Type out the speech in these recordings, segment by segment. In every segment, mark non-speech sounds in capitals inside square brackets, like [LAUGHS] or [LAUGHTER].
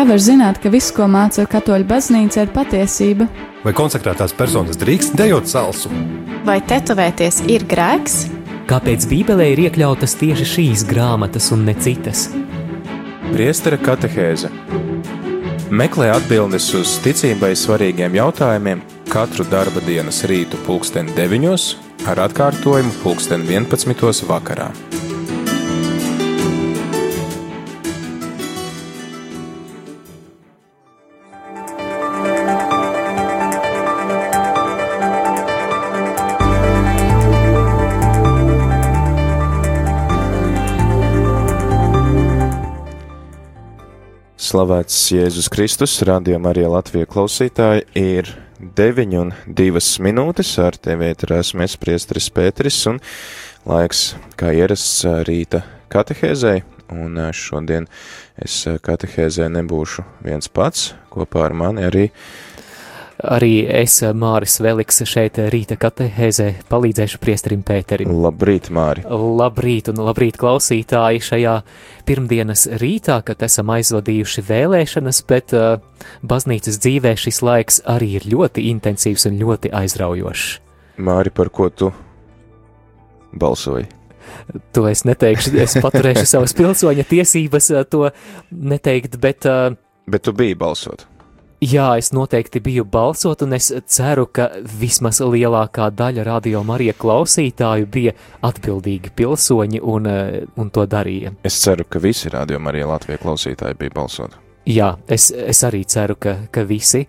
Kā var zināt, ka viss, ko māca katoļu baznīca, ir patiesība? Vai konsekrētās personas drīkst dejot salsu? Vai tetovēties ir grēks? Kāpēc Bībelē ir iekļautas tieši šīs grāmatas un ne citas? Priestera katehēze Meklē atbildes uz ticībai svarīgiem jautājumiem katru darba dienas rītu pulksten 9 ar atkārtojumu pulksten 11 vakarā. Slavēts Jēzus Kristus, rādījumā arī Latvijas klausītāji ir 9 un 2 minūtes. Ar tevi ir esmu es, Priestris Pēteris, un laiks, kā ierasts, rīta katehēzei. Un šodien es katehēzē nebūšu viens pats, kopā ar mani arī Arī es, Māris Veliks, šeit rīta katehēzē palīdzēšu priesterim Pēterim. Labrīt, Māri! Labrīt un labrīt klausītāji šajā pirmdienas rītā, kad esam aizvadījuši vēlēšanas, bet uh, baznīcas dzīvē šis laiks arī ir ļoti intensīvs un ļoti aizraujošs. Māri, par ko tu balsoji? To es neteikšu, es paturēšu [LAUGHS] savas pilsoņa tiesības to neteikt, bet. Uh, bet tu biji balsot. Jā, es noteikti biju balsot, un es ceru, ka vismaz lielākā daļa radio Marija klausītāju bija atbildīgi pilsoņi un, eh, un to darīja. Es ceru, ka visi radio Marija Latvijas klausītāji bija balsot. Jā, es, es arī ceru, ka, ka visi.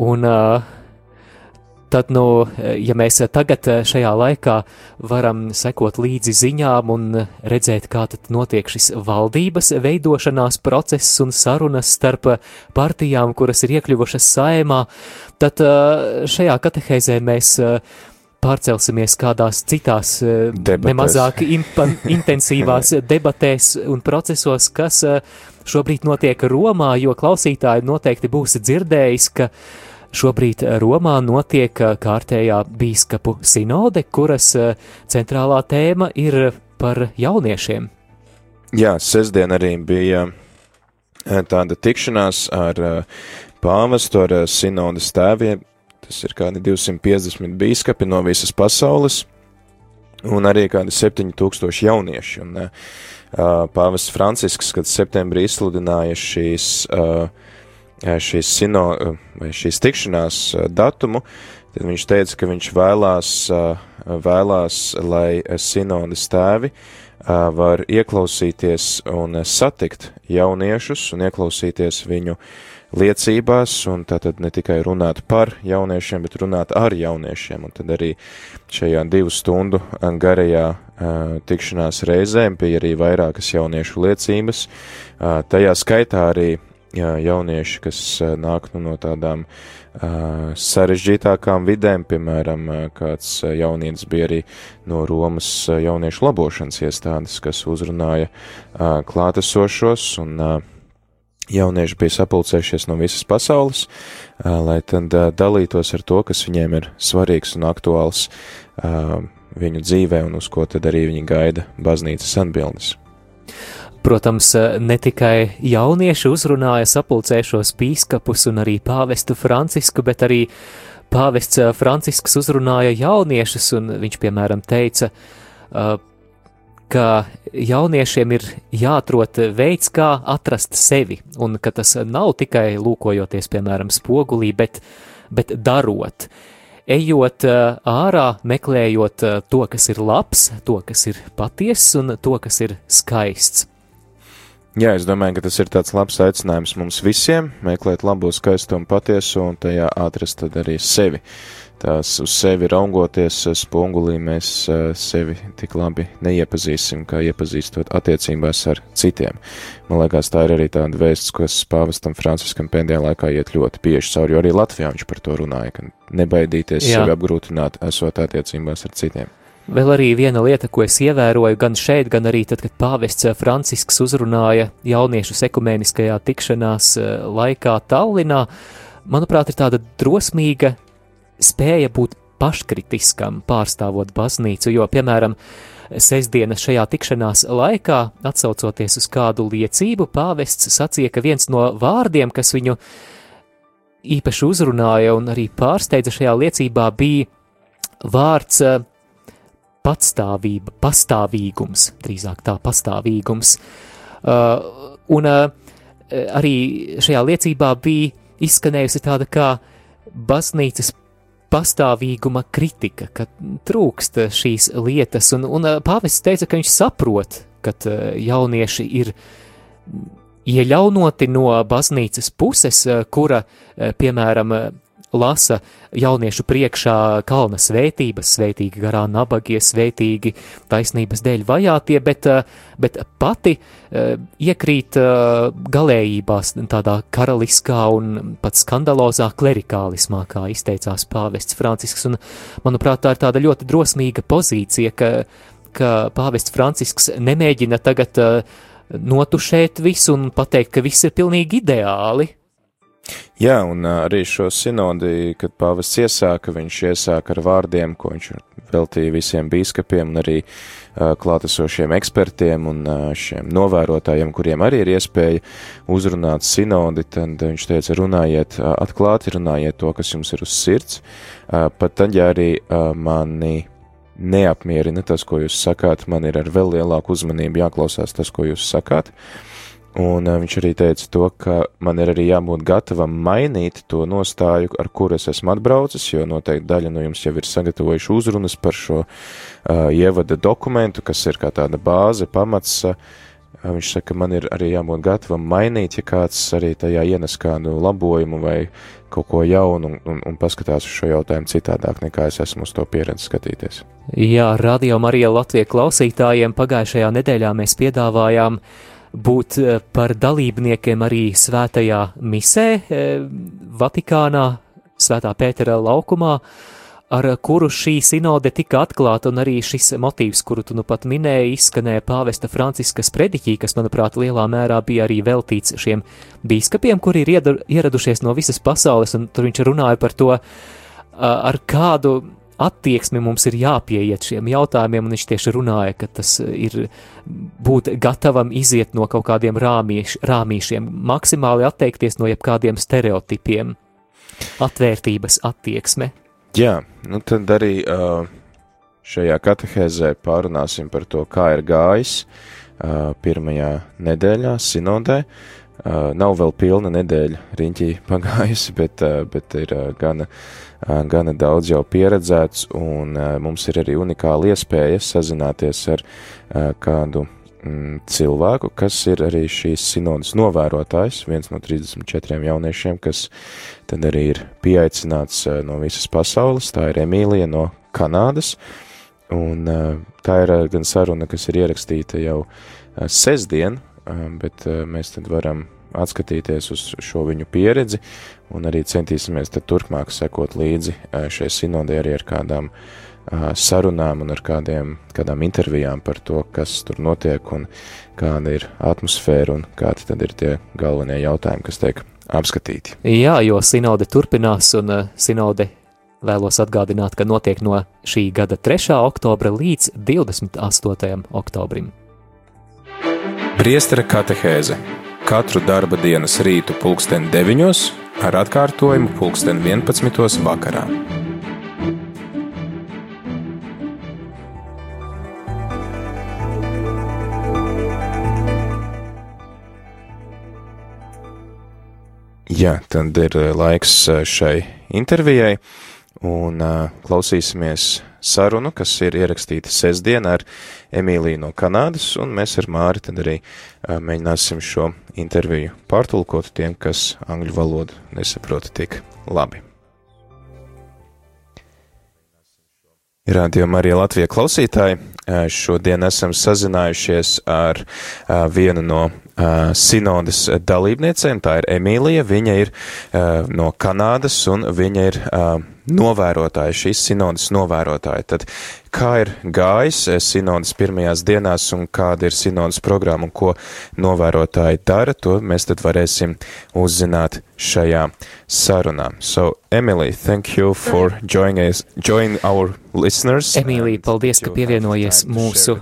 Un uh, Tad, nu, ja mēs tagad šajā laikā varam sekot līdzi ziņām un redzēt, kā tad notiek šis valdības veidošanās process un sarunas starp partijām, kuras ir iekļuvušas saimā, tad šajā katehēzē mēs pārcelsimies kādās citās debatēs. nemazāk [LAUGHS] intensīvās debatēs un procesos, kas šobrīd notiek Romā, jo klausītāji noteikti būs dzirdējis, ka Šobrīd Romā notiek uh, kārtējā bīskapu sinode, kuras uh, centrālā tēma ir par jauniešiem. Jā, sestdien arī bija uh, tāda tikšanās ar pāvestu, ar sinodas tēviem. Tas ir kādi 250 bīskapi no visas pasaules un arī kādi 7000 jaunieši. Un, Pāvests Francisks, kad septembrī izsludināja šīs uh, šīs, sino, šīs tikšanās datumu, tad viņš teica, ka viņš vēlās, vēlās lai sinodas tēvi var ieklausīties un satikt jauniešus un ieklausīties viņu liecībās, un tātad ne tikai runāt par jauniešiem, bet runāt ar jauniešiem, un tad arī šajā divu stundu garajā tikšanās reizēm bija arī vairākas jauniešu liecības, tajā skaitā arī jaunieši, kas nāk nu, no tādām uh, sarežģītākām vidēm, piemēram, kāds jaunietis bija arī no Romas jauniešu labošanas iestādes, kas uzrunāja uh, klātesošos un uh, jaunieši bija sapulcējušies no visas pasaules, lai tad dalītos ar to, kas viņiem ir svarīgs un aktuāls viņu dzīvē un uz ko tad arī viņi gaida baznīcas atbildes. Protams, ne tikai jaunieši uzrunāja sapulcēšos bīskapus un arī pāvestu Francisku, bet arī pāvests Francisks uzrunāja jauniešus, un viņš, piemēram, teica, ka jauniešiem ir jāatrod veids, kā atrast sevi, un ka tas nav tikai lūkojoties, piemēram, spogulī, bet, bet darot ejot ārā, meklējot to, kas ir labs, to, kas ir patiess un to, kas ir skaists. Jā, es domāju, ka tas ir tāds labs aicinājums mums visiem meklēt labo, skaisto un patieso un tajā atrast arī sevi. Tās uz sevi raugoties spogulī mēs sevi tik labi neiepazīsim, kā iepazīstot attiecībās ar citiem. Man liekas, tā ir arī tāda vēsts, kas pāvestam Franciskam pēdējā laikā iet ļoti bieži cauri, jo arī Latvijā viņš par to runāja, ka nebaidīties Jā. sevi apgrūtināt, esot attiecībās ar citiem. Vēl arī viena lieta, ko es ievēroju gan šeit, gan arī tad, kad pāvests eh, Francisks uzrunāja jauniešu ekumēniskajā tikšanās eh, laikā Tallinā, manuprāt, ir tāda drosmīga spēja būt paškritiskam, pārstāvot baznīcu, jo, piemēram, sestdienas šajā tikšanās laikā, atsaucoties uz kādu liecību, pāvests sacīja, ka viens no vārdiem, kas viņu īpaši uzrunāja un arī pārsteidza šajā liecībā, bija vārds eh, patstāvība, pastāvīgums, drīzāk tā pastāvīgums. Uh, un uh, arī šajā liecībā bija izskanējusi tāda kā baznīcas pastāvīguma kritika, ka trūkst šīs lietas, un, un pāvests teica, ka viņš saprot, ka jaunieši ir iejaunoti no baznīcas puses, kura, piemēram, lasa jauniešu priekšā kalna svētības, svētīgi garā nabagie, svētīgi taisnības dēļ vajātie, bet, eh, bet pati uh, iekrīt uh, galējībās tādā karaliskā un pat skandalozā klerikālismā, kā izteicās pāvests Francisks, un manuprāt tā ir tāda ļoti drosmīga pozīcija, ka, ka pāvests Francisks nemēģina tagad notušēt visu un pateikt, ka viss ir pilnīgi ideāli, Jā, un arī šo sinodi, kad pāvests iesāka, viņš iesāka ar vārdiem, ko viņš veltīja visiem bīskapiem un arī uh, klātesošiem ekspertiem un uh, šiem novērotājiem, kuriem arī ir iespēja uzrunāt sinodi, tad viņš teica, runājiet uh, atklāti, runājiet to, kas jums ir uz sirds, pat tad, ja arī mani neapmierina tas, ko jūs sakāt, man ir ar vēl lielāku uzmanību jāklausās tas, ko jūs sakāt. Uh, Un viņš arī teica to, ka man ir arī jābūt gatavam mainīt to nostāju, ar kuru es esmu atbraucis, jo noteikti daļa no jums jau ir sagatavojuši uzrunas par šo uh, ievada dokumentu, kas ir kā tāda bāze, pamats. Uh, viņš saka, man ir arī jābūt gatavam mainīt, ja kāds arī tajā ienes kādu labojumu vai kaut ko jaunu un, un, un paskatās uz šo jautājumu citādāk, nekā es esmu uz to pieredzi skatīties. Jā, Radio Marija Latvijas klausītājiem pagājušajā nedēļā mēs piedāvājām uh, būt eh, par dalībniekiem arī svētajā misē eh, Vatikānā, Svētā Pētera laukumā, ar kuru šī sinode tika atklāta, un arī šis motīvs, kuru tu nu pat minēji, izskanēja pāvesta Franciskas prediķī, kas, manuprāt, lielā mērā bija arī veltīts šiem bīskapiem, kuri ir ieradušies no visas pasaules, un tur viņš runāja par to, ar kādu attieksmi mums ir jāpieiet šiem jautājumiem, un viņš tieši runāja, ka tas ir būt gatavam iziet no kaut kādiem rāmīš, rāmīšiem, maksimāli atteikties no jebkādiem stereotipiem, atvērtības attieksme. Jā, nu tad arī uh, šajā katehēzē pārunāsim par to, kā ir gājis uh, pirmajā nedēļā sinodē. Uh, nav vēl pilna nedēļa riņķī pagājusi, bet, bet ir gana gana daudz jau pieredzēts, un mums ir arī unikāla iespēja sazināties ar kādu mm, cilvēku, kas ir arī šīs sinodas novērotājs, viens no 34 jauniešiem, kas tad arī ir pieaicināts no visas pasaules, tā ir Emīlija no Kanādas, un tā ir gan saruna, kas ir ierakstīta jau sestdien, bet mēs tad varam atskatīties uz šo viņu pieredzi un arī centīsimies tad turpmāk sekot līdzi šai sinodē arī ar kādām sarunām un ar kādiem, kādām intervijām par to, kas tur notiek un kāda ir atmosfēra un kādi tad ir tie galvenie jautājumi, kas tiek apskatīti. Jā, jo sinode turpinās un sinode vēlos atgādināt, ka notiek no šī gada 3. oktobra līdz 28. oktobrim. Priestera katehēze katru darba dienas rītu pulksten 9 ar atkārtojumu pulksten 11. vakarā. Jā, tad ir eh, laiks eh, šai intervijai, un uh, klausīsimies sarunu, kas ir ierakstīta sestdien ar Emīliju no Kanādas, un mēs ar Māri tad arī mēģināsim šo interviju pārtulkot tiem, kas angļu valodu nesaprota tik labi. Radio Marija Latvija klausītāji, šodien esam sazinājušies ar vienu no sinodas dalībniecēm, tā ir Emīlija, viņa ir no Kanādas un viņa ir novērotāji, šīs sinodas novērotāji. Tad kā ir gājis sinodas pirmajās dienās un kāda ir sinodas programma un ko novērotāji dara, to mēs tad varēsim uzzināt šajā sarunā. So, Emily, thank you for joining us, join our listeners. Emīlija, paldies, ka pievienojies mūsu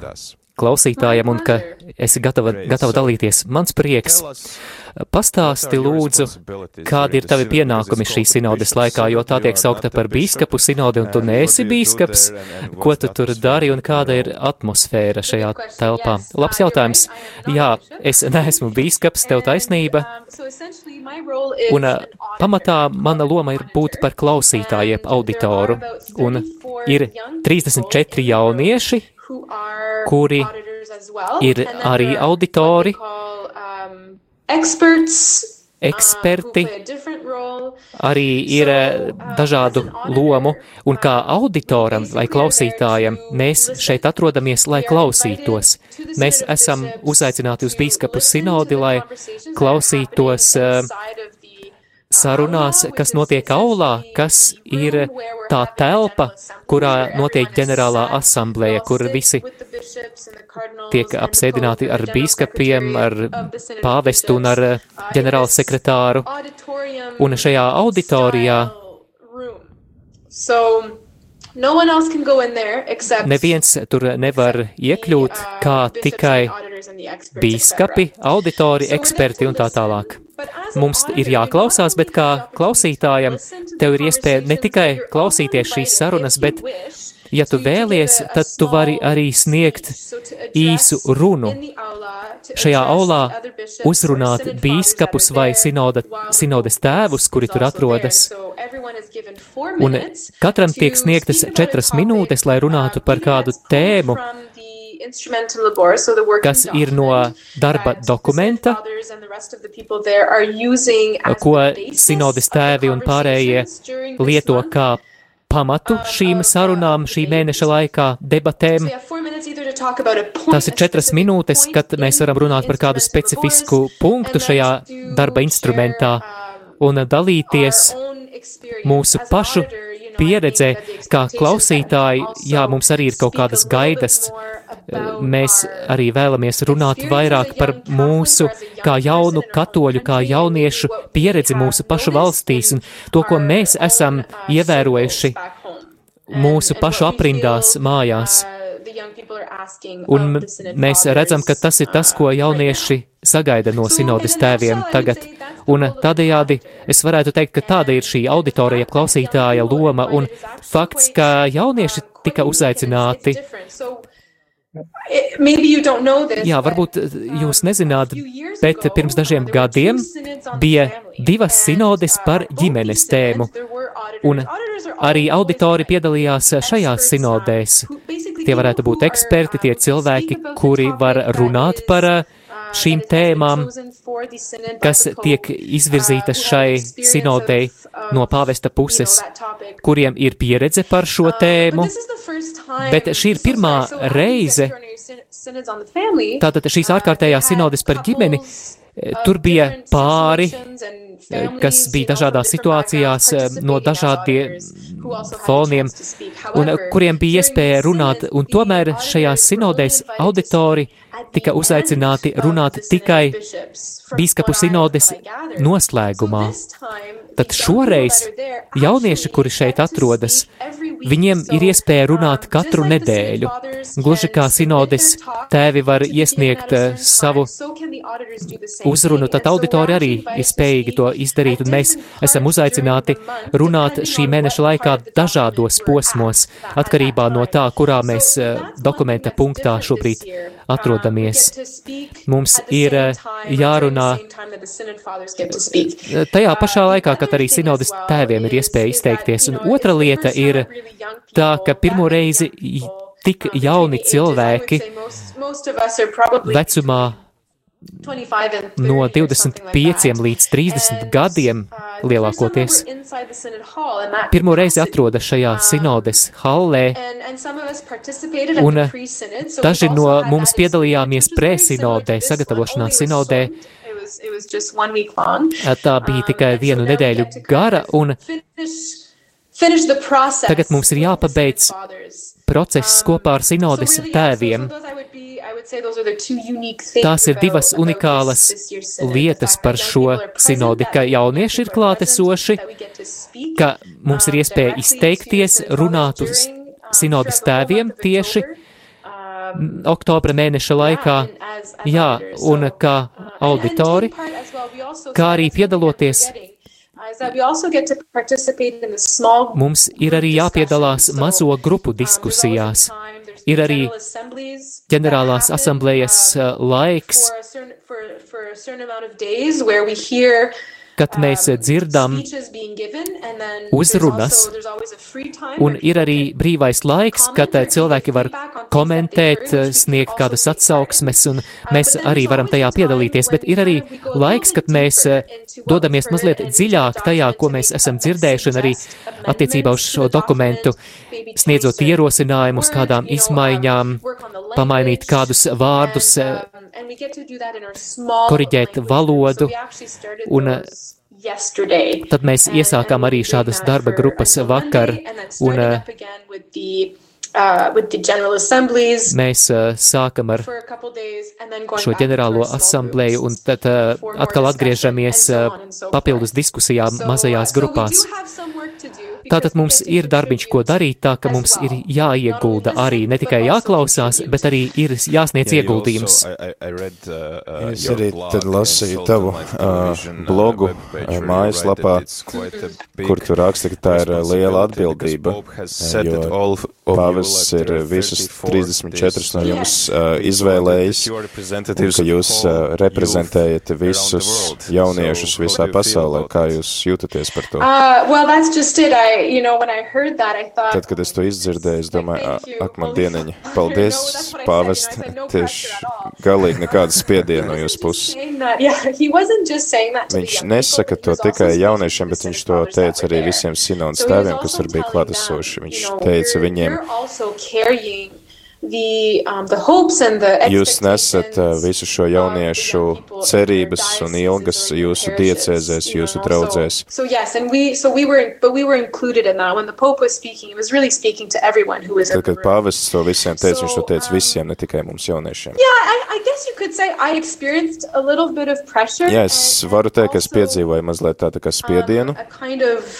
klausītājiem un ka esi gatava, gatava dalīties. Mans prieks. Pastāsti lūdzu, kādi ir tavi pienākumi šī sinodes laikā, jo tā tiek saukta par bīskapu sinodi un tu neesi bīskaps. Ko tu tur dari un kāda ir atmosfēra šajā telpā? Labs jautājums. Jā, es neesmu bīskaps, tev taisnība. Un pamatā mana loma ir būt par klausītāju, jeb auditoru. Un ir 34 jaunieši, kuri ir arī auditori, eksperti, arī ir dažādu lomu, un kā auditoram vai klausītājam mēs šeit atrodamies, lai klausītos. Mēs esam uzaicināti uz bīskapu sinodi, lai klausītos uh, sarunās, kas notiek aulā, kas ir tā telpa, kurā notiek ģenerālā asamblēja, kur visi tiek apsēdināti ar bīskapiem, ar pāvestu un ar ģenerāla sekretāru. Un šajā auditorijā Neviens tur nevar iekļūt kā tikai bīskapi, auditori, eksperti un tā tālāk. Mums ir jāklausās, bet kā klausītājam, tev ir iespēja ne tikai klausīties šīs sarunas, bet, ja tu vēlies, tad tu vari arī sniegt īsu runu. Šajā aulā uzrunāt bīskapus vai sinoda, sinodes tēvus, kuri tur atrodas. Un katram tiek sniegtas četras minūtes, lai runātu par kādu tēmu, kas ir no darba dokumenta, ko sinodes tēvi un pārējie lieto kā pamatu šīm sarunām šī mēneša laikā, debatēm. Tas ir četras minūtes, kad mēs varam runāt par kādu specifisku punktu šajā darba instrumentā un dalīties mūsu pašu pieredzē, kā klausītāji, jā, mums arī ir kaut kādas gaidas mēs arī vēlamies runāt vairāk par mūsu, kā jaunu katoļu, kā jauniešu pieredzi mūsu pašu valstīs un to, ko mēs esam ievērojuši mūsu pašu aprindās mājās. Un mēs redzam, ka tas ir tas, ko jaunieši sagaida no sinodes tēviem tagad. Un tādējādi es varētu teikt, ka tāda ir šī auditorija klausītāja loma un fakts, ka jaunieši tika uzaicināti Jā, varbūt jūs nezināt, bet pirms dažiem gadiem bija divas sinodes par ģimenes tēmu, un arī auditori piedalījās šajās sinodēs. Tie varētu būt eksperti, tie cilvēki, kuri var runāt par uh, šīm tēmām, kas tiek izvirzītas šai sinodei no pāvesta puses, kuriem ir pieredze par šo tēmu, bet šī ir pirmā reize, tātad šīs ārkārtējās sinodes par ģimeni, tur bija pāri, kas bija dažādās situācijās no dažādiem foniem, un kuriem bija iespēja runāt, un tomēr šajās sinodēs auditori tika uzaicināti runāt tikai bīskapu sinodes noslēgumā. Tad šoreiz jaunieši, kuri šeit atrodas, viņiem ir iespēja runāt katru nedēļu. Gluži kā sinodes tēvi var iesniegt eh, savu uzrunu, tad auditori arī ir spējīgi to izdarīt, un mēs esam uzaicināti runāt šī mēneša laikā dažādos posmos, atkarībā no tā, kurā mēs eh, dokumenta punktā šobrīd atrodamies. Mums ir eh, jārunā tajā pašā laikā, kad arī sinodas tēviem ir iespēja izteikties. Un otra lieta ir tā, ka pirmo reizi tik jauni cilvēki vecumā no 25 līdz 30 gadiem lielākoties pirmo reizi atrodas šajā sinodes hallē, un daži no mums piedalījāmies presinodē, sagatavošanās sinodē. Tā bija tikai vienu nedēļu gara, un Tagad mums ir jāpabeidz process kopā ar sinodes tēviem. Tās ir divas unikālas lietas par šo sinodi, ka jaunieši ir klātesoši, ka mums ir iespēja izteikties, runāt uz sinodas tēviem tieši oktobra mēneša laikā, jā, un kā auditori, kā arī piedaloties Mums ir arī jāpiedalās mazo grupu diskusijās. Ir arī ģenerālās asamblējas uh, laiks, kad mēs dzirdam uzrunas, un ir arī brīvais laiks, kad uh, cilvēki var komentēt, uh, sniegt kādas atsauksmes, un mēs arī varam tajā piedalīties, bet ir arī laiks, kad mēs dodamies mazliet dziļāk tajā, ko mēs esam dzirdējuši, un arī attiecībā uz šo dokumentu sniedzot ierosinājumus kādām izmaiņām, pamainīt kādus vārdus, koriģēt valodu, un tad mēs iesākām arī šādas darba grupas vakar, un Mēs uh, sākam ar šo ģenerālo asamblēju un tad uh, atkal atgriežamies uh, papildus diskusijām mazajās grupās. Tātad mums ir darbiņš, ko darīt, tā ka mums ir jāiegulda arī, ne tikai jāklausās, bet arī ir jāsniedz ieguldījums. Uh, es arī tad lasīju tavu uh, blogu uh, mājaslapā, kur tu raksti, ka tā ir uh, liela atbildība, jo pāvests ir visus 34 no jums uh, izvēlējis, un ka jūs uh, reprezentējat visus jauniešus visā pasaulē. Kā jūs jūtaties par to? Uh, well, that's just it. I you know, when I heard that, I thought, Tad, kad es to izdzirdēju, es domāju, ak, man dieniņa, paldies, pāvest, tieši galīgi nekāda [LAUGHS] spiediena no jūsu puses. Viņš nesaka to tikai jauniešiem, bet viņš to teica arī visiem sinodas tēviem, kas tur bija klātesoši. Viņš teica viņiem, The, um, the hopes and the Jūs nesat uh, visu šo jauniešu cerības un ilgas jūsu diecēzēs, jūsu draudzēs. So, yes, and we, so we were, but we were included in that. When the Pope was speaking, he was really speaking to everyone who was Tad, kad pāvests to visiem teica, viņš to teica visiem, ne tikai mums jauniešiem. Yeah, I, I guess you could say I experienced a little bit of pressure. Jā, es varu teikt, ka es piedzīvoju mazliet tādu kā spiedienu, um, a kind of,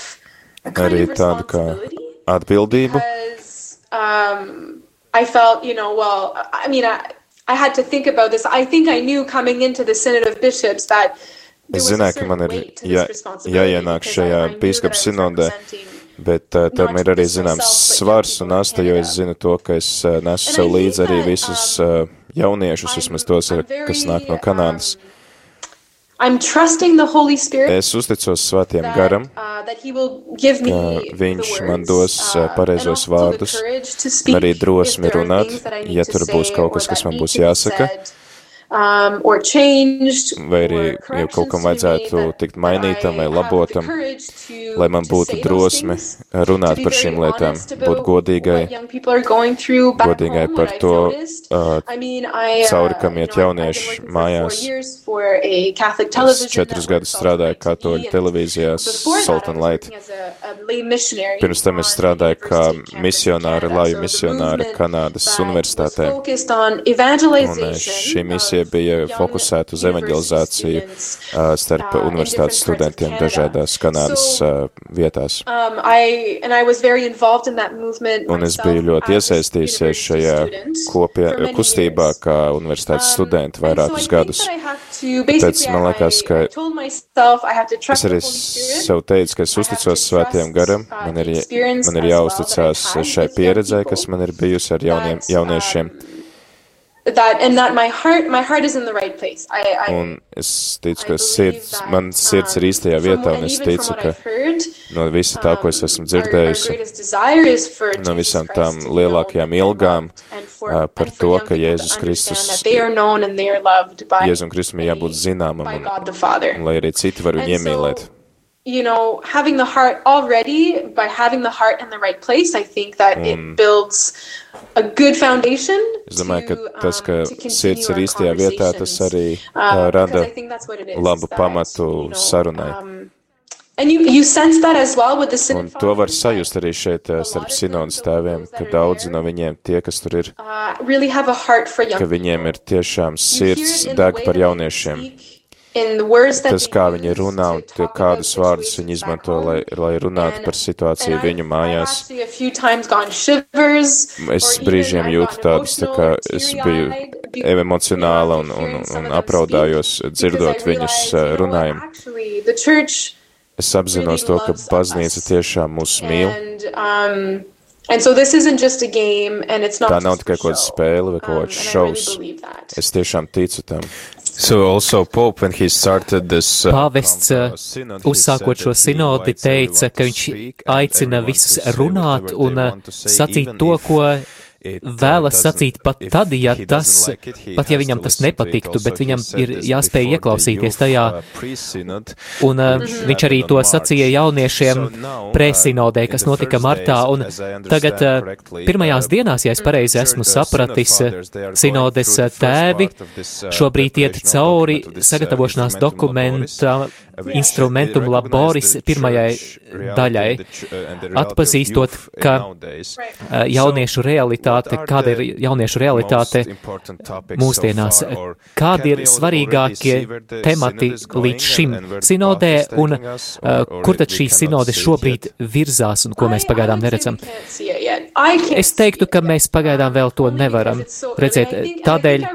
a kind arī tādu kā atbildību. um, I felt, you know, well, I mean, I, I had to think about this. I think I knew coming into the Synod of Bishops that Es zināju, ka man ir jā, jāienāk šajā was sinodē, bet uh, tam ir arī zināms svars un asta, jo es zinu to, ka es uh, nesu sev līdzi arī visus um, uh, jauniešus, vismaz tos, ar- kas nāk no Kanādas. um, Spirit Es uzticos that, garam, uh, that he will give me ka the viņš man words, dos, uh, uh, pareizos vārdus arī drosmi runāt, ja tur būs say kaut kas, kas man būs jāsaka. said, um, or changed, vai arī, or ja kaut kam vajadzētu tikt mainītam vai labotam, lai man būtu drosme runāt par šīm lietām, būt godīgai, godīgai par to, uh, I mean, I, uh, cauri kam iet jaunieši mājās. Es četrus gadus strādāju katoļu televīzijā was Light. Pirms tam es strādāju kā Canada. laju movement Kanādas universitātē. Un evangelization šī misija of bija fokusēta uz evangelizāciju uh, starp uh, in universitātes studentiem dažādās Kanādas uh, vietās. Um, Un es biju ļoti a iesaistījusies šajā kopie, kustībā kā universitātes Um, studenti vairākus gadus. basically, man liekas, ka Es arī sev teicu, ka es uzticos svētiem garam, man ir, man ir jāuzticās šai pieredzē, kas man ir bijusi ar jauniem, jauniešiem. That and that my heart my heart is in the right place. I, I Un es ticu, ka sirds, that, man sirds ir um, īstajā from vietā, un es ticu, ka heard, no visa tā, ko es esmu um, our- our dzirdējusi, greatest desire is for no visām tām lielākajām ilgām for- ā, par to, ka Jēzus Kristus, Jēzum Kristum ir jābūt zināmam, un, Father. un lai arī citi var viņu And so, iemīlēt. You know, having the heart already, by having the heart in the right place, I think that Un- it builds a good foundation. Es domāju, ka to, tas, ka um, to sirds ir īstajā vietā, tas arī Um, because rada is, labu that, pamatu you know, sarunai. um, And you, you sense that as well with the Un to var sajust arī šeit eh, starp sinodas tēviem, ka daudzi no viņiem, tie, kas tur ir, uh, really have a heart for young ka viņiem ir tiešām sirds deg par jauniešiem. speak, Tas, kā viņi runā un kādus vārdus viņi izmanto, lai, lai runātu par situāciju viņu mājās. Es brīžiem jūtu tādus, tā kā es biju emocionāla un, un, un apraudājos dzirdot viņus what, runājumu. actually, the church Es apzinos to, ka baznīca tiešām mūs mīl. Um, so this isn't just a game, and it's not. Tā nav tikai for kaut kāda spēle vai Um, kaut kāds really šovs. believe that. Es tiešām ticu tam. So also Pope when he started this uh, Pāvests, uh, uzsākot šo sinodi, teica, ka viņš aicina visus runāt un uh, sacīt to, ko vēlas sacīt pat tad, ja tas, pat ja viņam tas nepatiktu, bet viņam ir jāspēj ieklausīties tajā. Un uh, viņš arī to sacīja jauniešiem presinodē, kas notika martā, un tagad uh, pirmajās dienās, ja es pareizi esmu sapratis, uh, sinodes uh, tēvi šobrīd iet cauri sagatavošanās dokumenta instrumentum laboris pirmajai daļai, atpazīstot, ka uh, jauniešu realitāte, kāda ir jauniešu realitāte mūsdienās, kādi ir svarīgākie temati līdz šim sinodē un uh, kur tad šī sinode šobrīd virzās un ko mēs pagaidām neredzam. Es teiktu, ka mēs pagaidām vēl to nevaram redzēt. Tādēļ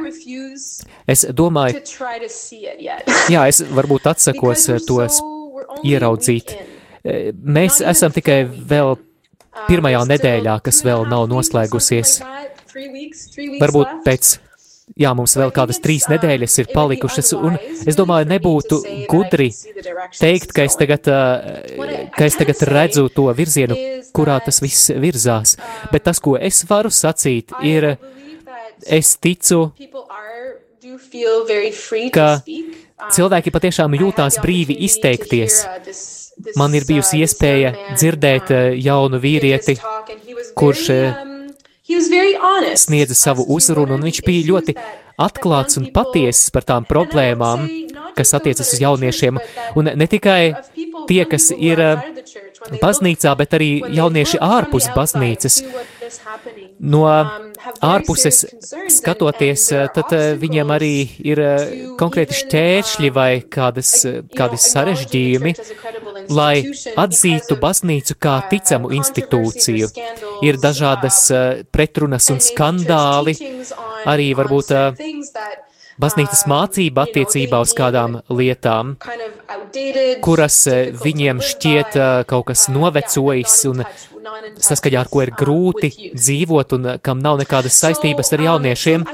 es domāju, [LAUGHS] jā, es varbūt atsakos eh, tos ieraudzīt. Eh, Mēs esam tikai vēl pirmajā nedēļā, kas vēl nav noslēgusies. Varbūt pēc, jā, mums vēl kādas trīs nedēļas ir palikušas, un es domāju, nebūtu gudri teikt, ka es tagad, eh, ka es tagad redzu to virzienu, kurā tas viss virzās. Bet tas, ko es varu sacīt, ir, es ticu, ka cilvēki patiešām jūtās brīvi izteikties. Man ir bijusi iespēja dzirdēt eh, jaunu vīrieti, kurš eh, sniedza savu uzrunu, un viņš bija ļoti atklāts un patiesis par tām problēmām, kas attiecas uz jauniešiem. Un ne tikai tie, kas ir baznīcā, bet arī jaunieši ārpus baznīcas. No ārpuses skatoties, tad viņiem arī ir konkrēti šķēršļi vai kādas, kādi sarežģījumi, lai atzītu baznīcu kā ticamu institūciju. Ir dažādas pretrunas un skandāli, arī varbūt baznīcas mācība attiecībā uz kādām lietām, kuras viņiem šķiet kaut kas novecojis un saskaņā ar ko ir grūti dzīvot un kam nav nekādas saistības ar jauniešiem.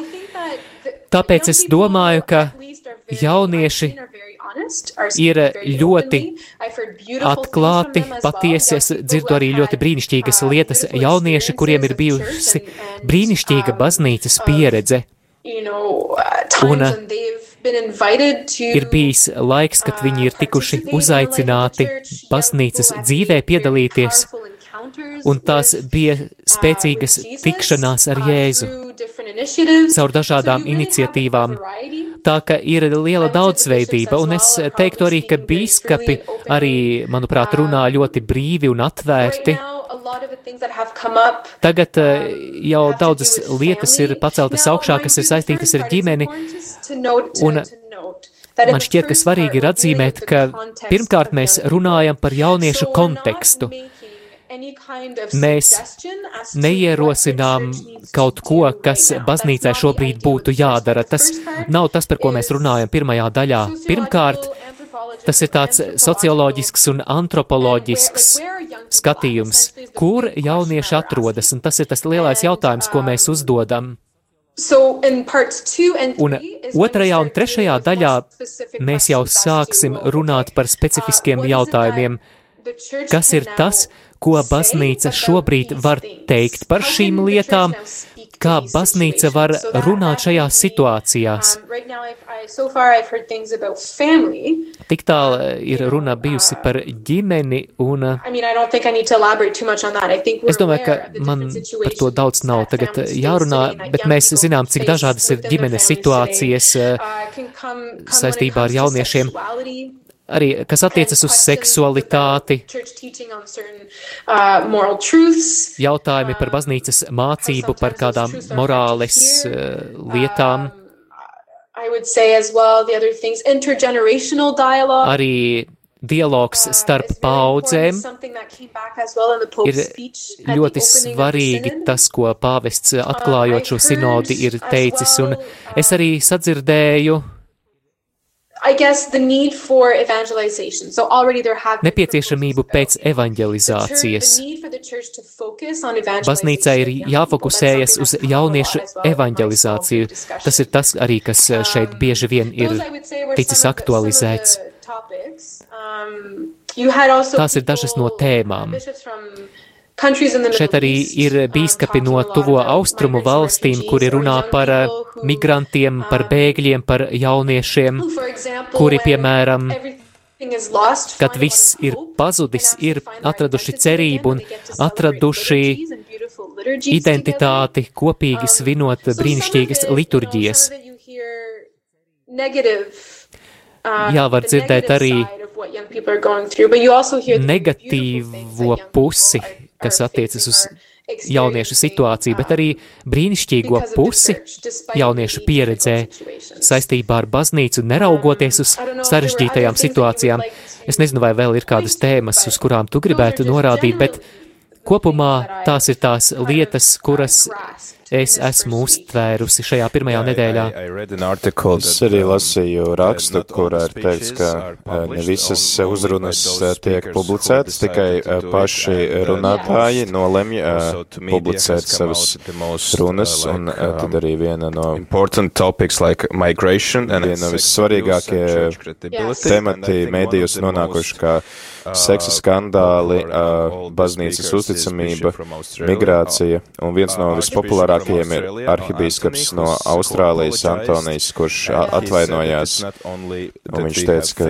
Tāpēc es domāju, ka jaunieši ir ļoti atklāti, patiesi. Es dzirdu arī ļoti brīnišķīgas lietas. Jaunieši, kuriem ir bijusi brīnišķīga baznīcas pieredze. Un ir bijis laiks, kad viņi ir tikuši uzaicināti baznīcas dzīvē piedalīties, un tās bija spēcīgas tikšanās ar Jēzu. caur dažādām iniciatīvām. Tā ka ir liela daudzveidība, un es teiktu arī, ka bīskapi arī, manuprāt, runā ļoti brīvi un atvērti. Tagad jau daudzas lietas ir paceltas augšā, kas ir saistītas ar ģimeni, un man šķiet, ka svarīgi ir atzīmēt, ka pirmkārt mēs runājam par jauniešu kontekstu. Mēs neierosinām kaut ko, kas baznīcai šobrīd būtu jādara. Tas nav tas, par ko mēs runājam pirmajā daļā. Pirmkārt, tas ir tāds socioloģisks un antropoloģisks skatījums, kur jaunieši atrodas, un tas ir tas lielais jautājums, ko mēs uzdodam. Un otrajā un trešajā daļā mēs jau sāksim runāt par specifiskiem jautājumiem. Kas ir tas, ko baznīca šobrīd var teikt par šīm lietām, kā baznīca var runāt šajās situācijās. Tik tālu ir runa bijusi par ģimeni, un es domāju, ka man par to daudz nav tagad jārunā, bet mēs zinām, cik dažādas ir ģimenes situācijas saistībā ar jauniešiem. Arī kas attiecas uz seksualitāti, jautājumi par baznīcas mācību, par kādām morāles uh, lietām. Arī dialogs starp paudzēm ir ļoti svarīgi. Tas, ko pāvests atklājot šo sinodi ir teicis, un es arī sadzirdēju Nepieciešamību pēc evanģelizācijas. Baznīcai ir jāfokusējas uz jauniešu evanģelizāciju. Tas ir tas arī, kas šeit bieži vien ir ticis aktualizēts. Tās ir dažas no tēmām. Šeit arī ir bīskapi no tuvo austrumu valstīm, kuri runā par eh, migrantiem, par bēgļiem, par jauniešiem, kuri, piemēram, kad viss ir pazudis, ir atraduši cerību un atraduši identitāti kopīgi svinot brīnišķīgas liturģijas. Jā, var dzirdēt arī negatīvo pusi kas attiecas uz jauniešu situāciju, bet arī brīnišķīgo pusi jauniešu pieredzē saistībā ar baznīcu, neraugoties uz sarežģītajām situācijām. Es nezinu, vai vēl ir kādas tēmas, uz kurām tu gribētu norādīt, bet kopumā tās ir tās lietas, kuras es esmu uztvērusi šajā pirmajā nedēļā. Es arī lasīju rakstu, kurā ir teikts, ka uh, ne visas uzrunas uh, tiek publicētas, tikai uh, paši runātāji nolemj publicēt savas runas, un tad arī viena no viena no vissvarīgākie temati mēdījus nonākuši kā seksa skandāli, baznīcas uzticamība, migrācija, un viens no vispopulārākajiem ir arhibīskaps no Austrālijas Antonijs, kurš atvainojās, un viņš teica,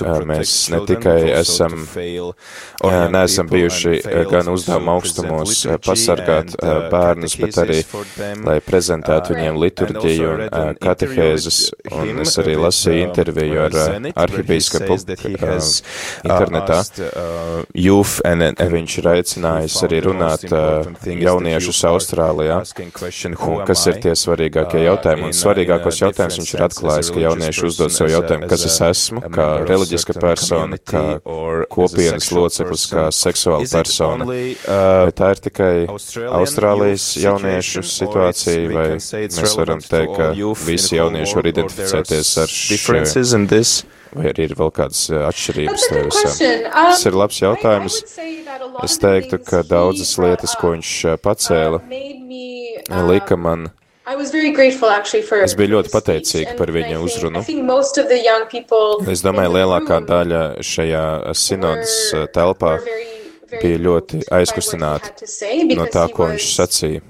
ka mēs ne tikai esam, neesam bijuši gan uzdevuma augstumos pasargāt bērnus, bet arī, lai prezentētu viņiem liturģiju un katehēzes, un es arī lasīju interviju ar arhibīskapu internetā. uh, Youth, and, and viņš ir aicinājis arī runāt uh, jauniešus Austrālijā, un kas ir tie svarīgākie jautājumi. Un svarīgākos jautājumus viņš ir atklājis, ka jaunieši uzdod sev jautājumu, kas es esmu, kā reliģiska persona, kā kopienas loceklis, kā seksuāla persona. Bet tā ir tikai Austrālijas jauniešu situācija, vai mēs varam teikt, ka visi jaunieši var identificēties ar šiem. Vai arī ir vēl kādas eh, atšķirības? Tas ir labs jautājums. Es teiktu, ka daudzas lietas, ko viņš eh, pacēla, lika man. Es biju ļoti pateicīga par viņa uzrunu. Es domāju, lielākā daļa šajā sinodas eh, telpā bija ļoti aizkustināti no tā, ko viņš sacīja.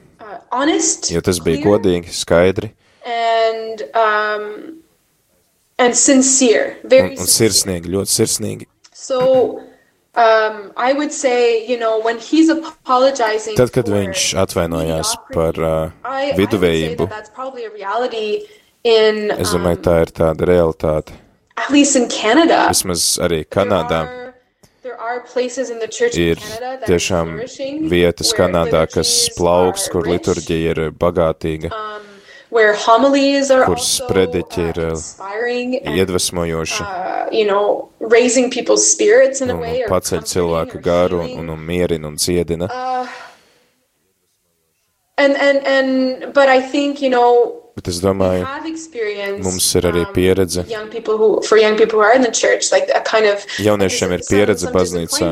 Jo tas bija godīgi, skaidri. And, um, and sincere, very un, un sirsnīgi, ļoti sirsnīgi. So, um, I would say, you know, when he's apologizing Tad, kad viņš atvainojās par uh, viduvējību, in, es domāju, tā ir tāda realitāte. At least in Canada. Vismaz arī Kanādā. Ir tiešām vietas Kanādā, kas plauks, kur liturģija ir bagātīga. Um, kur sprediķi ir iedvesmojoši, you know, un paceļ cilvēku garu un, un mierina un dziedina. Uh, and, and, and, but I think, you know, Bet es domāju, mums ir arī um, pieredze. Jauniešiem ir pieredze baznīcā.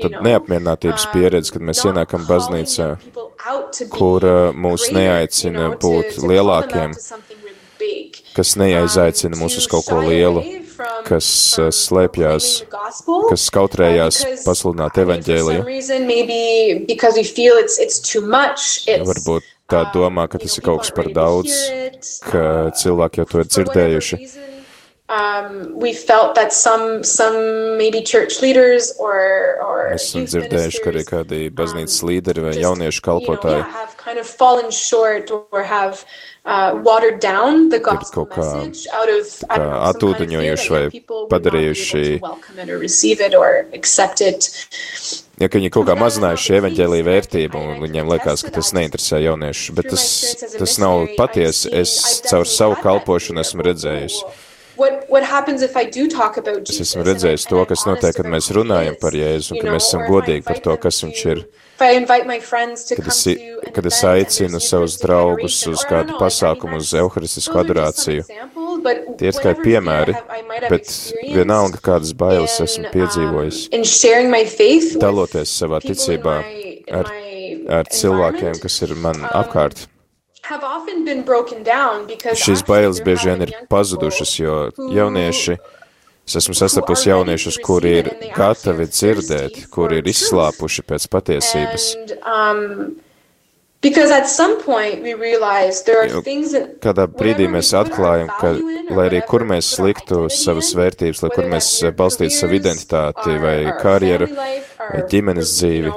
Tad neapmierinātības pieredze, kad mēs ienākam baznīcā, kur mūs neaicina būt lielākiem, kas neaizaicina mūs uz kaut ko lielu, kas slēpjās, kas skautrējās pasludināt evaņģēliju. Varbūt tā um, domā, ka tas ir kaut kas par daudz, ka cilvēki jau to ir dzirdējuši. um, we felt that some some maybe church leaders or or Esam dzirdējuši, ka arī kādi baznīcas līderi vai jauniešu kalpotāji yeah, have kind of fallen short or have uh, watered down the gospel kaut kā- fear atūdeņojuši vai padarījuši- Ja ka viņi kaut kā mazinājuši evaņģēlīju vērtību, un viņiem liekas, ka tas neinteresē jauniešus, bet tas, tas nav patiesi. Es caur savu kalpošanu esmu redzējusi. Es esmu redzējis to, kas notiek, kad mēs runājam par Jēzu, un you ka know, mēs esam godīgi par to, kas viņš ir. Kad es, kad es aicinu savus draugus uz kādu pasākumu, uz some adorāciju. Tie ir tikai piemēri, bet vienalga kādas bailes esmu piedzīvojis. um, Daloties savā ticībā ar, ar cilvēkiem, kas ir man um, apkārt. Šīs bailes bieži vien ir pazudušas, jo jaunieši, es esmu ready jauniešus, kuri ir gatavi dzirdēt, kuri ir izslāpuši pēc patiesības. And um, because at some point we realize there are things that Kādā brīdī mēs atklājam, ka, lai arī kur mēs we put our liktu identity savas vērtības, lai kur mēs balstītu savu identitāti vai karjeru, vai ģimenes dzīvi,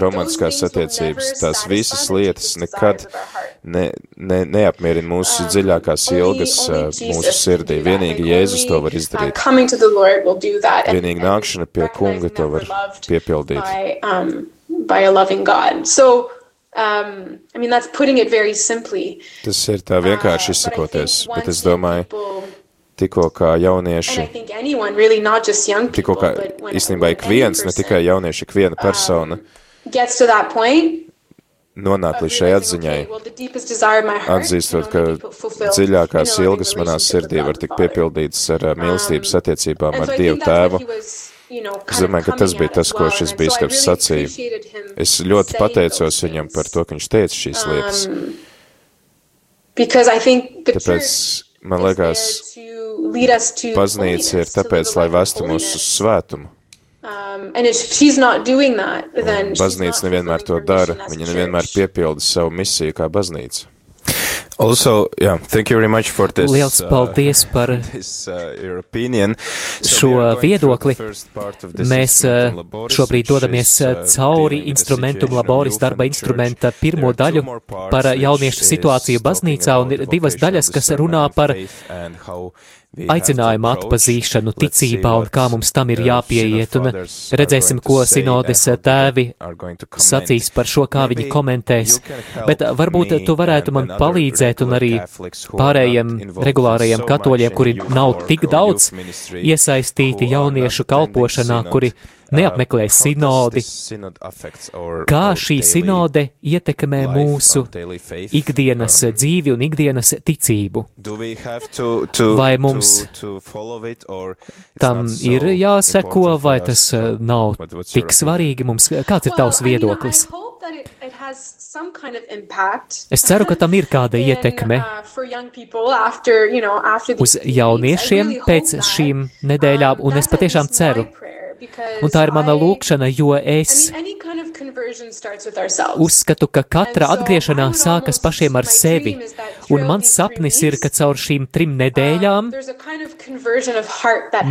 romantiskās attiecības, tās visas lietas nekad ne, ne, neapmierina mūsu dziļākās Only- ilgas uh, Jesus mūsu sirdī. Vienīgi Jēzus to var uh, izdarīt. And- Vienīgi nākšana pie kunga to var piepildīt. By, um, a loving God. So, um, I mean, that's putting it very simply. Tas ir tā vienkārši Uh, izsakoties, think bet es domāju, people- tikko kā jaunieši, think anyone, really, not just young tikko people, kā īstenībā ik viens, ne tikai jaunieši, ik viena persona gets to that point nonāk līdz šai atziņai, atzīstot, ka dziļākās ilgas manā sirdī var tikt piepildītas ar uh, mīlestības attiecībām And ar so Dievu Tēvu. you know, Es domāju, ka tas bija tas, as ko šis bīskaps sacīja. Es ļoti pateicos viņam par to, ka viņš teica šīs lietas. Um, Because I think the Tāpēc church man liekas, there to lead us to baznīca ir tāpēc, lai vestu mūs uz svētumu. Um, and if she's not doing that, then she's Baznīca nevienmēr to dara, viņa nevienmēr piepilda savu misiju kā baznīca. Also, yeah, thank you very much for this. Liels uh, paldies [LAUGHS] par this, uh, your opinion. šo are going viedokli. Mēs uh, šobrīd dodamies uh, uh, cauri instrumentum laboris darba instrumenta pirmo daļu par jauniešu situāciju baznīcā, un ir divas daļas, kas runā par aicinājumu atpazīšanu, ticībā un kā mums tam ir jāpieiet, un redzēsim, ko sinodes tēvi sacīs par šo, kā viņi komentēs, bet varbūt me tu varētu man palīdzēt un arī pārējiem regulārajiem katoļiem, kuri nav tik daudz iesaistīti jauniešu kalpošanā, kuri Uh, neapmeklē sinodi, kā šī sinode ietekmē mūsu ikdienas Uh, dzīvi un ikdienas ticību. Vai mums Tam ir jāseko, vai tas uh, nav tik svarīgi mums. Kāds ir tavs viedoklis? [LAUGHS] Es ceru, ka tam ir kāda [LAUGHS] ietekme uh, uz jauniešiem pēc šīm nedēļām, Um, un es patiešām ceru. Un tā ir mana lūkšana, jo es uzskatu, ka katra atgriešanās sākas pašiem ar sevi. Un mans sapnis ir, ka caur šīm trim um, nedēļām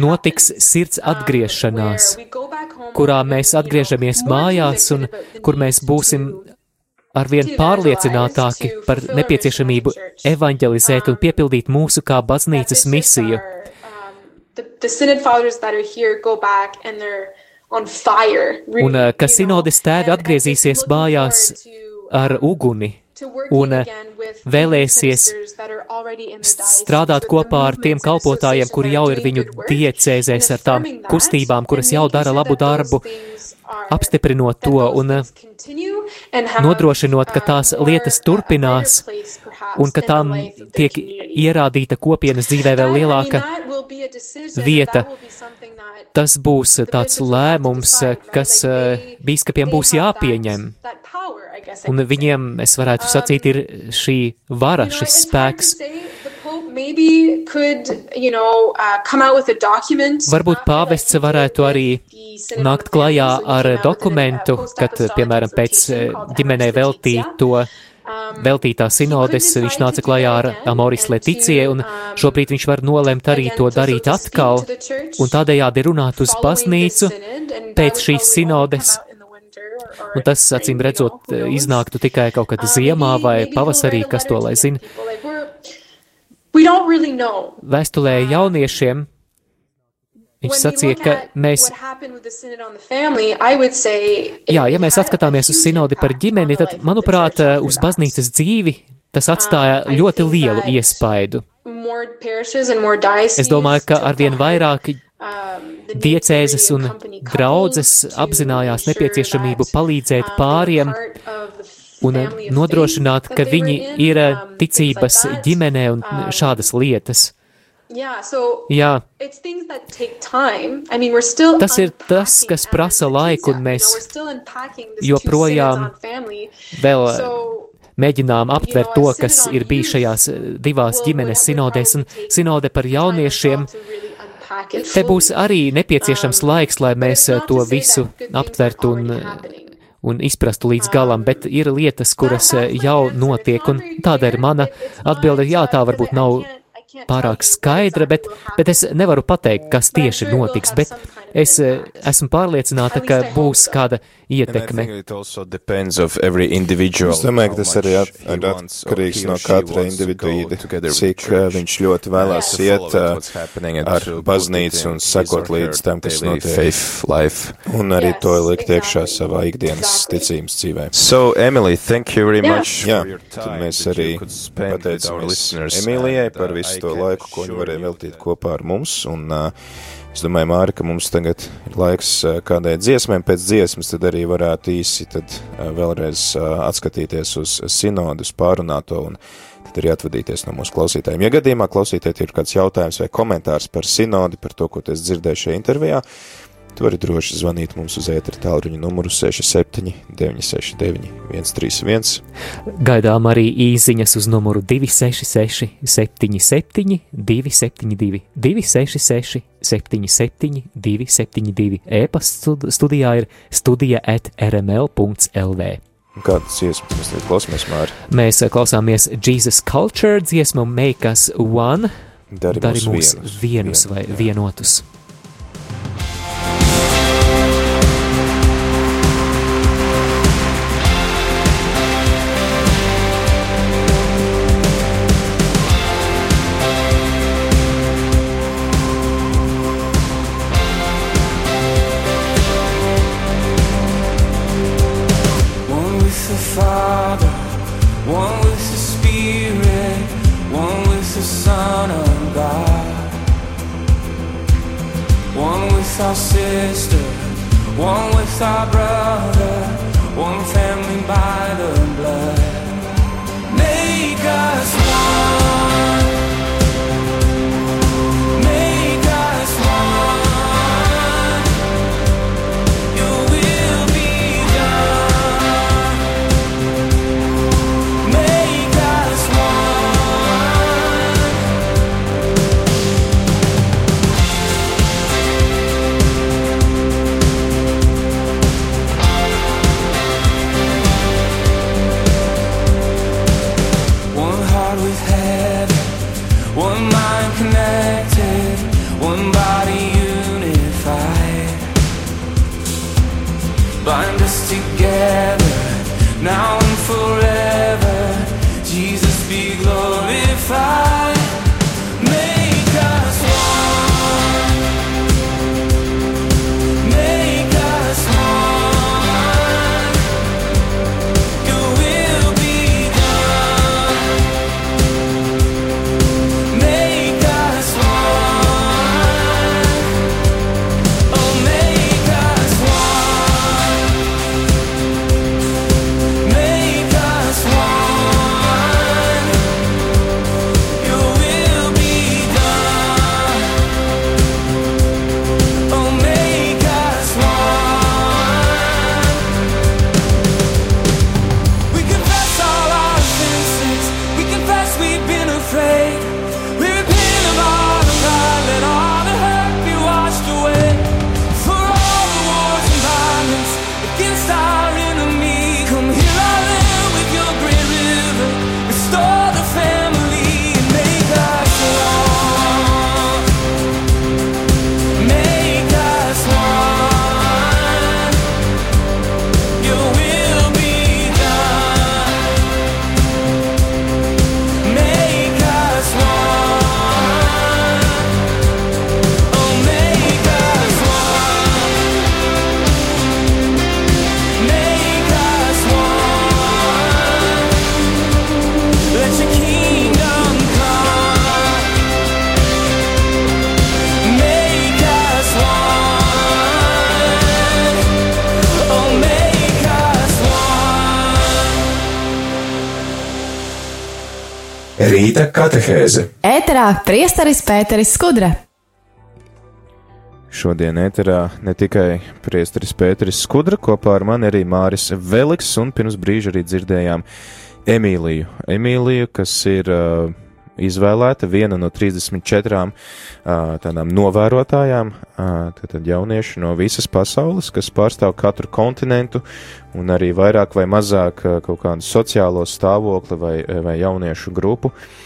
notiks sirds um, atgriešanās, kurā mēs atgriežamies mājās un kur mēs būsim arvien pārliecinātāki par nepieciešamību evanģelizēt un Um, piepildīt mūsu kā baznīcas misiju. Um, the, the synod fathers that are here go back and they're on fire. Really, Un, uh, ka sinodes tēvi atgriezīsies mājās ar um, uguni un, uh, vēlēsies strādāt kopā ar tiem kalpotājiem, kuri jau ir viņu diecēzēs ar tām kustībām, kuras jau dara labu darbu, apstiprinot to un have, nodrošinot, ka uh, tās lietas uh, turpinās un ka tām tiek ierādīta kopienas dzīvē vēl lielāka vieta. Tas būs tāds to lēmums, kas uh, they būs jāpieņem. Un viņiem, es varētu sacīt, ir šī vara, šis to spēks. uh. Varbūt like pāvests varētu arī nākt klajā ar uh, dokumentu, kad, piemēram, pēc ģimenei Amoris Laetitia. Veltīto veltītā sinodes, viņš nāca klajā ar Amoris Leticie, un šobrīd viņš var nolemt arī to darīt atkal, un tādējādi runāt uz baznīcu pēc šīs sinodes. Un tas, acīm redzot, iznāktu tikai kaut kad ziemā vai pavasarī, kas to lai zina. Vēstulē jauniešiem Viņš sacīja, ka mēs. Jā, ja mēs atskatāmies uz sinodi par ģimeni, tad, manuprāt, uz baznīcas dzīvi tas atstāja ļoti lielu iespaidu. Es domāju, ka arvien vairāk diecēzes un draudzes apzinājās nepieciešamību palīdzēt pāriem un nodrošināt, ka viņi ir ticības ģimenē un šādas lietas. Jā, tas ir tas, kas prasa laiku, un mēs joprojām vēl mēģinām aptvert to, kas ir bijis šajās divās ģimenes sinodēs, un sinode par jauniešiem. Te būs arī nepieciešams laiks, lai mēs to visu aptvertu un un izprastu līdz galam, bet ir lietas, kuras jau notiek, un tāda ir mana atbilde. Jā, tā varbūt nav pārāk skaidra, bet, bet es nevaru pateikt, kas tieši notiks, bet es eh, esmu pārliecināta, ka būs kāda ietekme. Es domāju, ka tas arī atkarīgs no katra individīda, cik viņš ļoti vēlās iet eh, ar baznīcu un sekot līdz tam, kas notiek. Un arī to likt iekšā savā ikdienas ticības dzīvē. So, Emily, thank you very much. Jā, tad mēs arī pateicamies Emīlijai par visu to laiku, ko viņi varēja veltīt kopā ar mums. Un, uh, es domāju, Māri, ka mums tagad ir laiks kādai dziesmai, pēc dziesmas tad arī varētu īsi tad vēlreiz atskatīties uz sinodus, pārunāto un tad arī atvadīties no mūsu klausītājiem. Ja gadījumā klausītājiem ir kāds jautājums vai komentārs par sinodi, par to, ko tu dzirdēji šajā intervijā, Tu vari droši zvanīt mums uz ētera tālruņa numuru 67 969 131. Gaidām arī īsiņas uz numuru 266 77 272 266 77 272. E-pasta studijā ir studija at rml.lv. Kādas dziesmas mēs tagad klausāmies, Māri? Mēs klausāmies Jesus Culture dziesmu Make Us One. Dari, Dari mūs vienus, vienus vai jā. vienotus. One one with our brother, one family by Rīta katehēze. Ēterā priesteris Pēteris Skudra. Šodien ēterā ne tikai priesteris Pēteris Skudra, kopā ar mani arī Māris Veliks, un pirms brīža arī dzirdējām Emīliju. Emīliju, kas ir uh, izvēlēta viena no 34 uh, tādām novērotājām, uh, tātad jaunieši no visas pasaules, kas pārstāv katru kontinentu un arī vairāk vai mazāk uh, kaut kādu sociālo stāvokli vai, vai jauniešu grupu. Uh,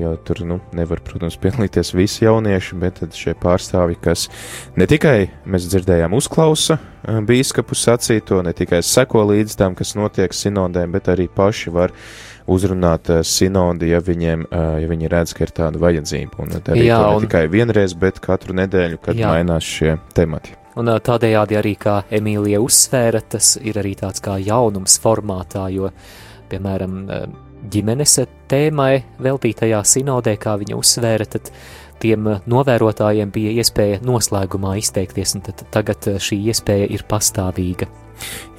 jo tur nu, nevar, protams, piedalīties visi jaunieši, bet šie pārstāvji, kas ne tikai mēs dzirdējām, uzklausa biskupu sacīto, ne tikai seko līdz tam, kas notiek sinodēm, bet arī paši var uzrunāt sinodi, ja viņiem, ja viņi redz, ka ir tāda vajadzība. Un darīt Jā, to ne un... tikai vienreiz, bet katru nedēļu, kad Jā. mainās šie temati. Un tādējādi arī, kā Emīlija uzsvēra, tas ir arī tāds kā jaunums formātā, jo, piemēram, ģimenes tēmai veltītajā sinodē, kā viņa uzsvēra, tad tiem novērotājiem bija iespēja noslēgumā izteikties, un tagad šī iespēja ir pastāvīga.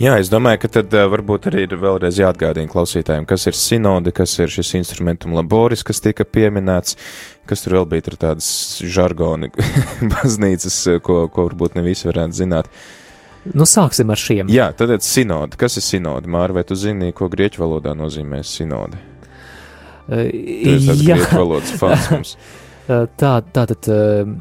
Jā, es domāju, ka tad uh, varbūt arī ir vēlreiz jāatgādina klausītājiem, kas ir sinode, kas ir šis instrumentum laboris, kas tika pieminēts, kas tur vēl bija tur tādas žargoni [LAUGHS] baznīcas, ko, ko varbūt ne visi varētu zināt. Nu, sāksim ar šiem. Jā, tad ir sinode. Kas ir sinode? Māra, vai tu zini, ko grieķu valodā nozīmē sinode? Uh, jā, grieķu valodas fans mums. [LAUGHS] tā, tā tad uh,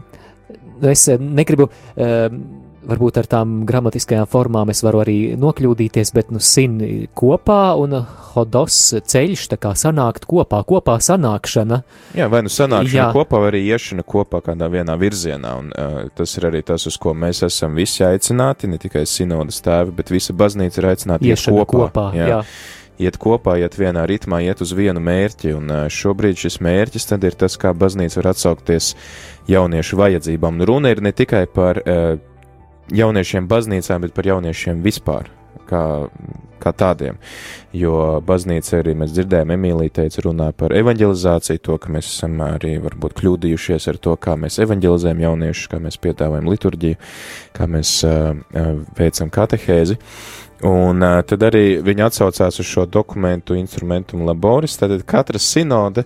es negribu. Uh, varbūt ar tām gramatiskajām formām es varu arī nokļūdīties, bet nu sin kopā un hodos ceļš, tā kā sanākt kopā, kopā sanākšana. Jā, vai nu sanākšana Jā. kopā, vai arī iešana kopā kādā vienā virzienā, un uh, tas ir arī tas, uz ko mēs esam visi aicināti, ne tikai sinodas tēvi, bet visa baznīca ir aicināta iet kopā. kopā jā. Jā. Iet kopā, iet vienā ritmā, iet uz vienu mērķi, un uh, šobrīd šis mērķis tad ir tas, kā baznīca var atsaukties jauniešu vajadzībām. Un runa ir ne tikai par uh, jauniešiem baznīcām, bet par jauniešiem vispār. Kā, kā tādiem. Jo baznīca arī mēs dzirdējām, Emīlija teica, runā par evanģelizāciju, to, ka mēs esam arī varbūt kļūdījušies ar to, kā mēs evanģelizējam jauniešus, kā mēs piedāvājam liturģiju, kā mēs uh, veicam katehēzi. Un uh, tad arī viņi atsaucās uz šo dokumentu instrumentum laboris, tad katra sinode,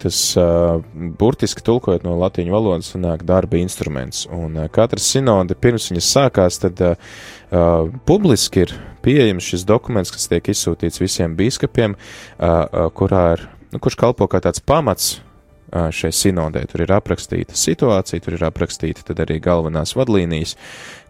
tas uh, burtiski tulkojot no latīņu valodas, sanāk darba instruments. Un uh, katra sinode, pirms viņas sākās, tad uh, uh, publiski ir pieejams šis dokuments, kas tiek izsūtīts visiem biskupiem, uh, uh, kurā ir, nu, kurš kalpo kā tāds pamats šai sinodē. Tur ir aprakstīta situācija, tur ir aprakstīta arī galvenās vadlīnijas,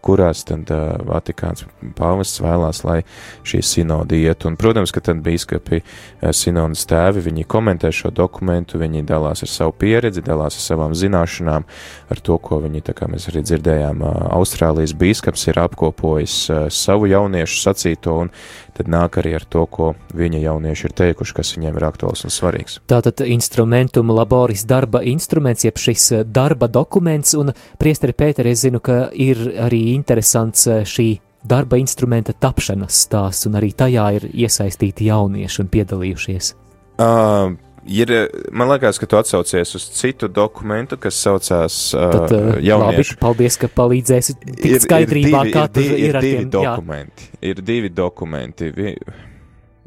kurās tad uh, Vatikāns pāvests vēlās, lai šī sinode iet. Un, protams, ka tad bīskapi, uh, sinodas tēvi, viņi komentē šo dokumentu, viņi dalās ar savu pieredzi, dalās ar savām zināšanām, ar to, ko viņi, tā kā mēs arī dzirdējām, uh, Austrālijas bīskaps ir apkopojis uh, savu jauniešu sacīto, un tad nāk arī ar to, ko viņa jaunieši ir teikuši, kas viņiem ir aktuāls un svarīgs. Tātad instrumentum laboris darba instruments, jeb šis darba dokuments, un priesteri Pēteri, es zinu, ka ir arī interesants eh, šī darba instrumenta tapšanas stāsts, un arī tajā ir iesaistīti jaunieši un piedalījušies. Uh, Ir, man liekas, ka tu atsaucies uz citu dokumentu, kas saucās uh, Tad, uh, jauniešu. Labi, paldies, ka palīdzēsi tikt skaidrībā, ir, ir divi, kā tas ir, ir ar divi tiem. Dokumenti, jā. ir divi dokumenti.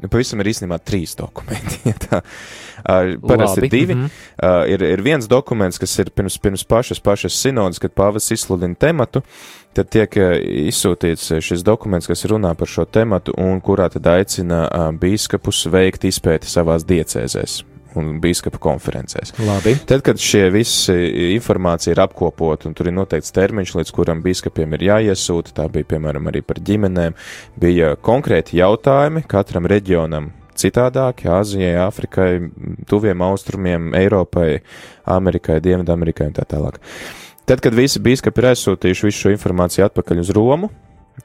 Nu, pavisam ir īstenībā trīs dokumenti. [LAUGHS] Ja tā, uh, parasti ir divi. Mm -hmm. uh, ir, ir viens dokuments, kas ir pirms, pirms pašas, pašas sinodas, kad pāvis izsludina tematu, tad tiek izsūtīts šis dokuments, kas runā par šo tematu un kurā tad aicina uh, bīskapus veikt izpēti savās diecēzēs un biskupa konferencēs. Labi. Tad, kad šie visi informācija ir apkopota un tur ir noteikts termiņš, līdz kuram biskupiem ir jāiesūta, tā bija piemēram arī par ģimenēm, bija konkrēti jautājumi katram reģionam. Citādāki Āzijai, Āfrikai, Tuviem Austrumiem, Eiropai, Amerikai, Dienvidamerikai un tā tālāk. Tad, kad visi biskupi ir aizsūtījuši visu šo informāciju atpakaļ uz Romu,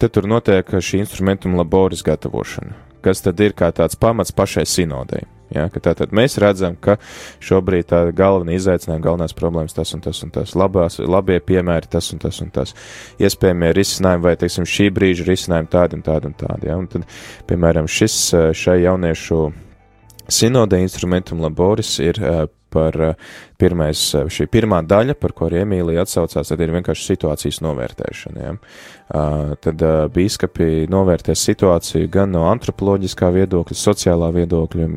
tad tur notiek šī instrumentuma laboris gatavošana, kas tad ir kā tāds pamats pašai sinodei. Ja, tātad mēs redzam, ka šobrīd tā galvenā izaicinājuma, galvenās problēmas tas un tas un tas, labās, labie piemēri tas un tas un tas, iespējamie risinājumi vai, teiksim, šī brīža risinājumi tādi un tādi un tādi. Ja, un tad, piemēram, šis šai jauniešu sinodē instrumentum laboris ir par pirmais, šī pirmā daļa, par ko arī Emīlija atsaucās, tad ir vienkārši situācijas novērtēšana. Ja? Tad bīskapi novērtēs situāciju gan no antropoloģiskā viedokļa, sociālā viedokļa,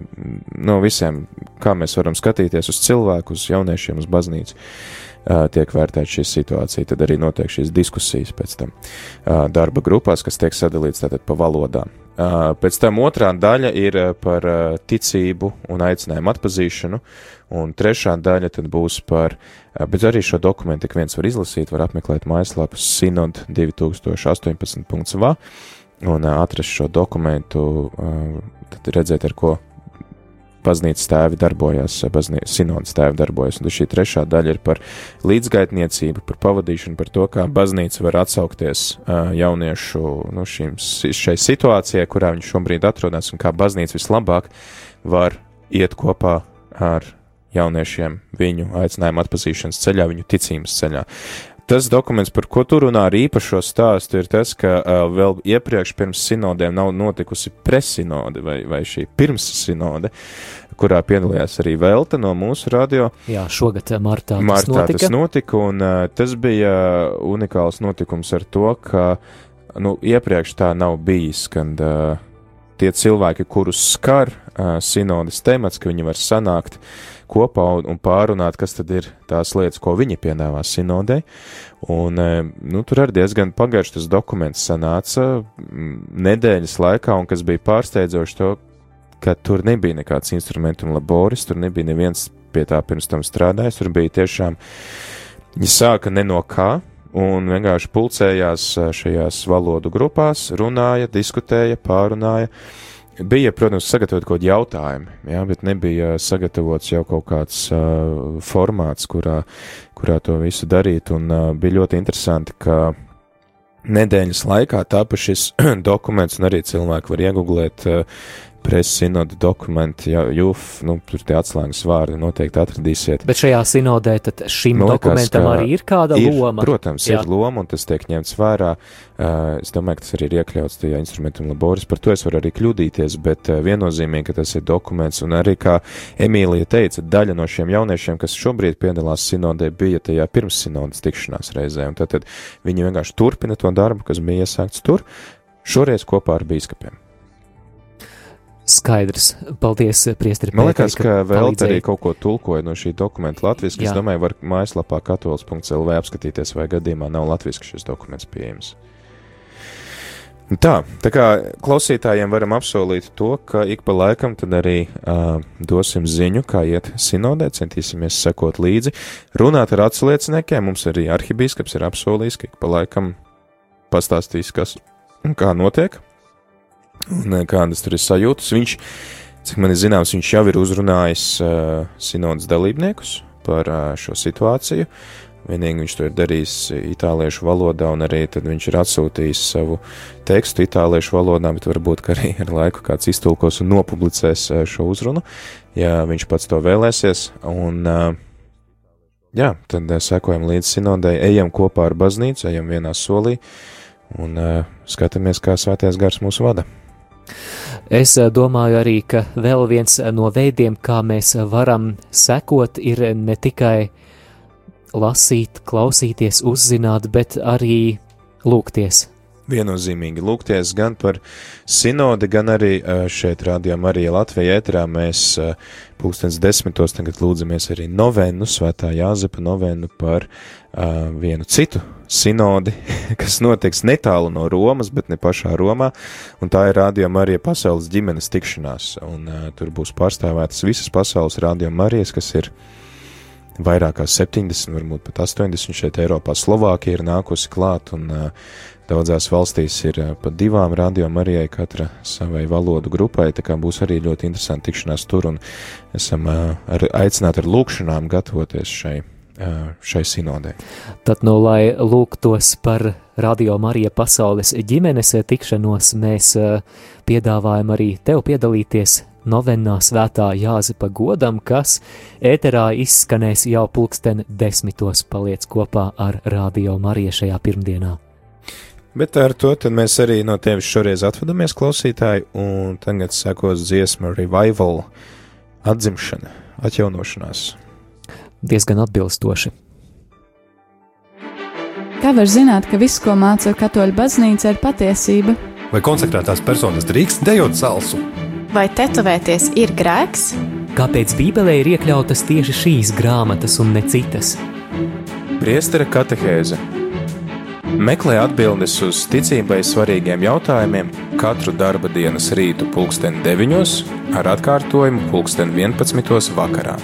no visiem, kā mēs varam skatīties uz cilvēku, uz jauniešiem, uz baznīcu tiek vērtēta šī situācija. Tad arī notiek šīs diskusijas pēc tam darba grupās, kas tiek sadalīts tātad pa valodām. Pēc tam otrā daļa ir par ticību un aicinājumu atpazīšanu, un trešā daļa tad būs par, bet arī šo dokumentu ik viens var izlasīt, var apmeklēt mājaslapu sinod 2018.va un atrast šo dokumentu, tad redzēt, ar ko baznīcas tēvi darbojās, baznīcas sinodas tēvi darbojas, un šī trešā daļa ir par līdzgaitniecību, par pavadīšanu, par to, kā baznīca var atsaukties jauniešu nu, šīm, šai situācijai, kurā viņi šobrīd atrodas, un kā baznīca vislabāk var iet kopā ar jauniešiem viņu aicinājumu atpazīšanas ceļā, viņu ticības ceļā. Tas dokuments, par ko tu runā ar īpašo stāstu, ir tas, ka uh, vēl iepriekš pirms sinodēm nav notikusi presinode vai, vai šī pirmssinode, kurā piedalījās arī Velta no mūsu radio. Jā, šogad martā, martā tas notika. tas notika, un uh, tas bija unikāls notikums ar to, ka, nu, iepriekš tā nav bijis, kad uh, tie cilvēki, kurus skar uh, sinodes temats, ka viņi var sanākt kopā un, un pārunāt, kas tad ir tās lietas, ko viņi piedāvā sinodē. Un, uh, nu, tur arī diezgan pagaršs tas dokuments sanāca nedēļas laikā, un kas bija pārsteidzoši to, ka tur nebija nekāds instrumentu laboris, tur nebija neviens pie tā pirms tam strādājis, tur bija tiešām, viņi sāka ne no kā, un vienkārši pulcējās šajās valodu grupās, runāja, diskutēja, pārunāja. Bija, protams, sagatavot kaut kādi jautājumi, jā, bet nebija sagatavots jau kaut kāds uh, formāts, kurā, kurā to visu darīt, un uh, bija ļoti interesanti, ka nedēļas laikā tapa šis [CLEARS THROAT] dokuments, un arī cilvēki var iegooglēt uh, preses sinoda dokumenti, ja jūf, nu, tur tie atslēgas vārdi noteikti atradīsiet. Bet šajā sinodē tad šim Man dokumentam arī ir kāda ir, loma? Protams, Jā. ir loma, un tas tiek ņemts vērā. Uh, es domāju, ka tas arī ir iekļauts tajā instrumentum laboris. Par to es varu arī kļūdīties, bet uh, viennozīmīgi, ka tas ir dokuments, un arī, kā Emīlija teica, daļa no šiem jauniešiem, kas šobrīd piedalās sinodē, bija tajā pirms sinodas tikšanās reizē, un tad viņi vienkārši turpina to darbu, kas bija iesākts tur, šoreiz kopā ar bīskapiem. Skaidrs. Paldies, Priestri. Man liekas, ka, vēl arī kaut ko tulkoja no šī dokumenta latviešu. Es domāju, var mājaslapā katols.lv apskatīties, vai gadījumā nav latviešu šis dokuments pieejams. Tā, tā kā klausītājiem varam apsolīt to, ka ik pa laikam tad arī uh, dosim ziņu, kā iet sinodē, centīsimies sekot līdzi, runāt ar atslieciniekiem. Mums arī arhibīskaps ir apsolījis, ka ik pa laikam pastāstīs, kas un kā notiek un eh, kādas tur ir sajūtas. Viņš, cik man ir zināms, viņš jau ir uzrunājis uh, sinodas dalībniekus par uh, šo situāciju. Vienīgi viņš to ir darījis itāliešu valodā, un arī viņš ir atsūtījis savu tekstu itāliešu valodā, bet varbūt arī ar laiku kāds iztulkos un nopublicēs šo uzrunu, ja viņš pats to vēlēsies. Un, jā, tad sekojam līdz sinodai, ejam kopā ar baznīcu, ejam vienā solī un skatāmies, kā svētais gars mūsu vada. Es eh, domāju arī, ka vēl viens eh, no veidiem, kā mēs varam sekot, ir ne tikai lasīt, klausīties, uzzināt, bet arī lūgties. Viennozīmīgi lūgties gan par sinodi, gan arī šeit rādījām arī Latvijā ēterā. Mēs pulkstens desmitos tagad lūdzamies arī novenu, svētā Jāzepa novenu par uh, vienu citu sinodi, [LAUGHS] kas notiks netālu no Romas, bet ne pašā Romā, un tā ir rādījuma arī pasaules ģimenes tikšanās, un uh, tur būs pārstāvētas visas pasaules rādījuma Marijas, kas ir vairāk kā 70, varbūt pat 80 šeit Eiropā. Slovākija ir nākusi klāt, un uh, daudzās valstīs ir uh, pat divām rādījuma Marijai katra savai valodu grupai, tā kā būs arī ļoti interesanti tikšanās tur, un esam uh, ar, aicināti ar lūkšanām gatavoties šai šai sinodē. Tad, nu, lai lūgtos par Radio Marija pasaules ģimenes tikšanos, mēs piedāvājam arī tev piedalīties novenā svētā Jāzepa godam, kas ēterā izskanēs jau pulksten desmitos paliec kopā ar Radio Mariju šajā pirmdienā. Bet ar to mēs arī no tevis šoreiz atvadamies, klausītāji, un tagad sekos dziesma revival, atzimšana, atjaunošanās. diezgan atbilstoši. Kā var zināt, ka viss, ko māca katoļu baznīca, ir patiesība? Vai konsekrētās personas drīkst dejot salsu? Vai tetovēties ir grēks? Kāpēc Bībelē ir iekļautas tieši šīs grāmatas un ne citas? Priestera katehēze Meklē atbildes uz ticībai svarīgiem jautājumiem katru darba dienas rītu pulksten 9 ar atkārtojumu pulksten 11 vakarā.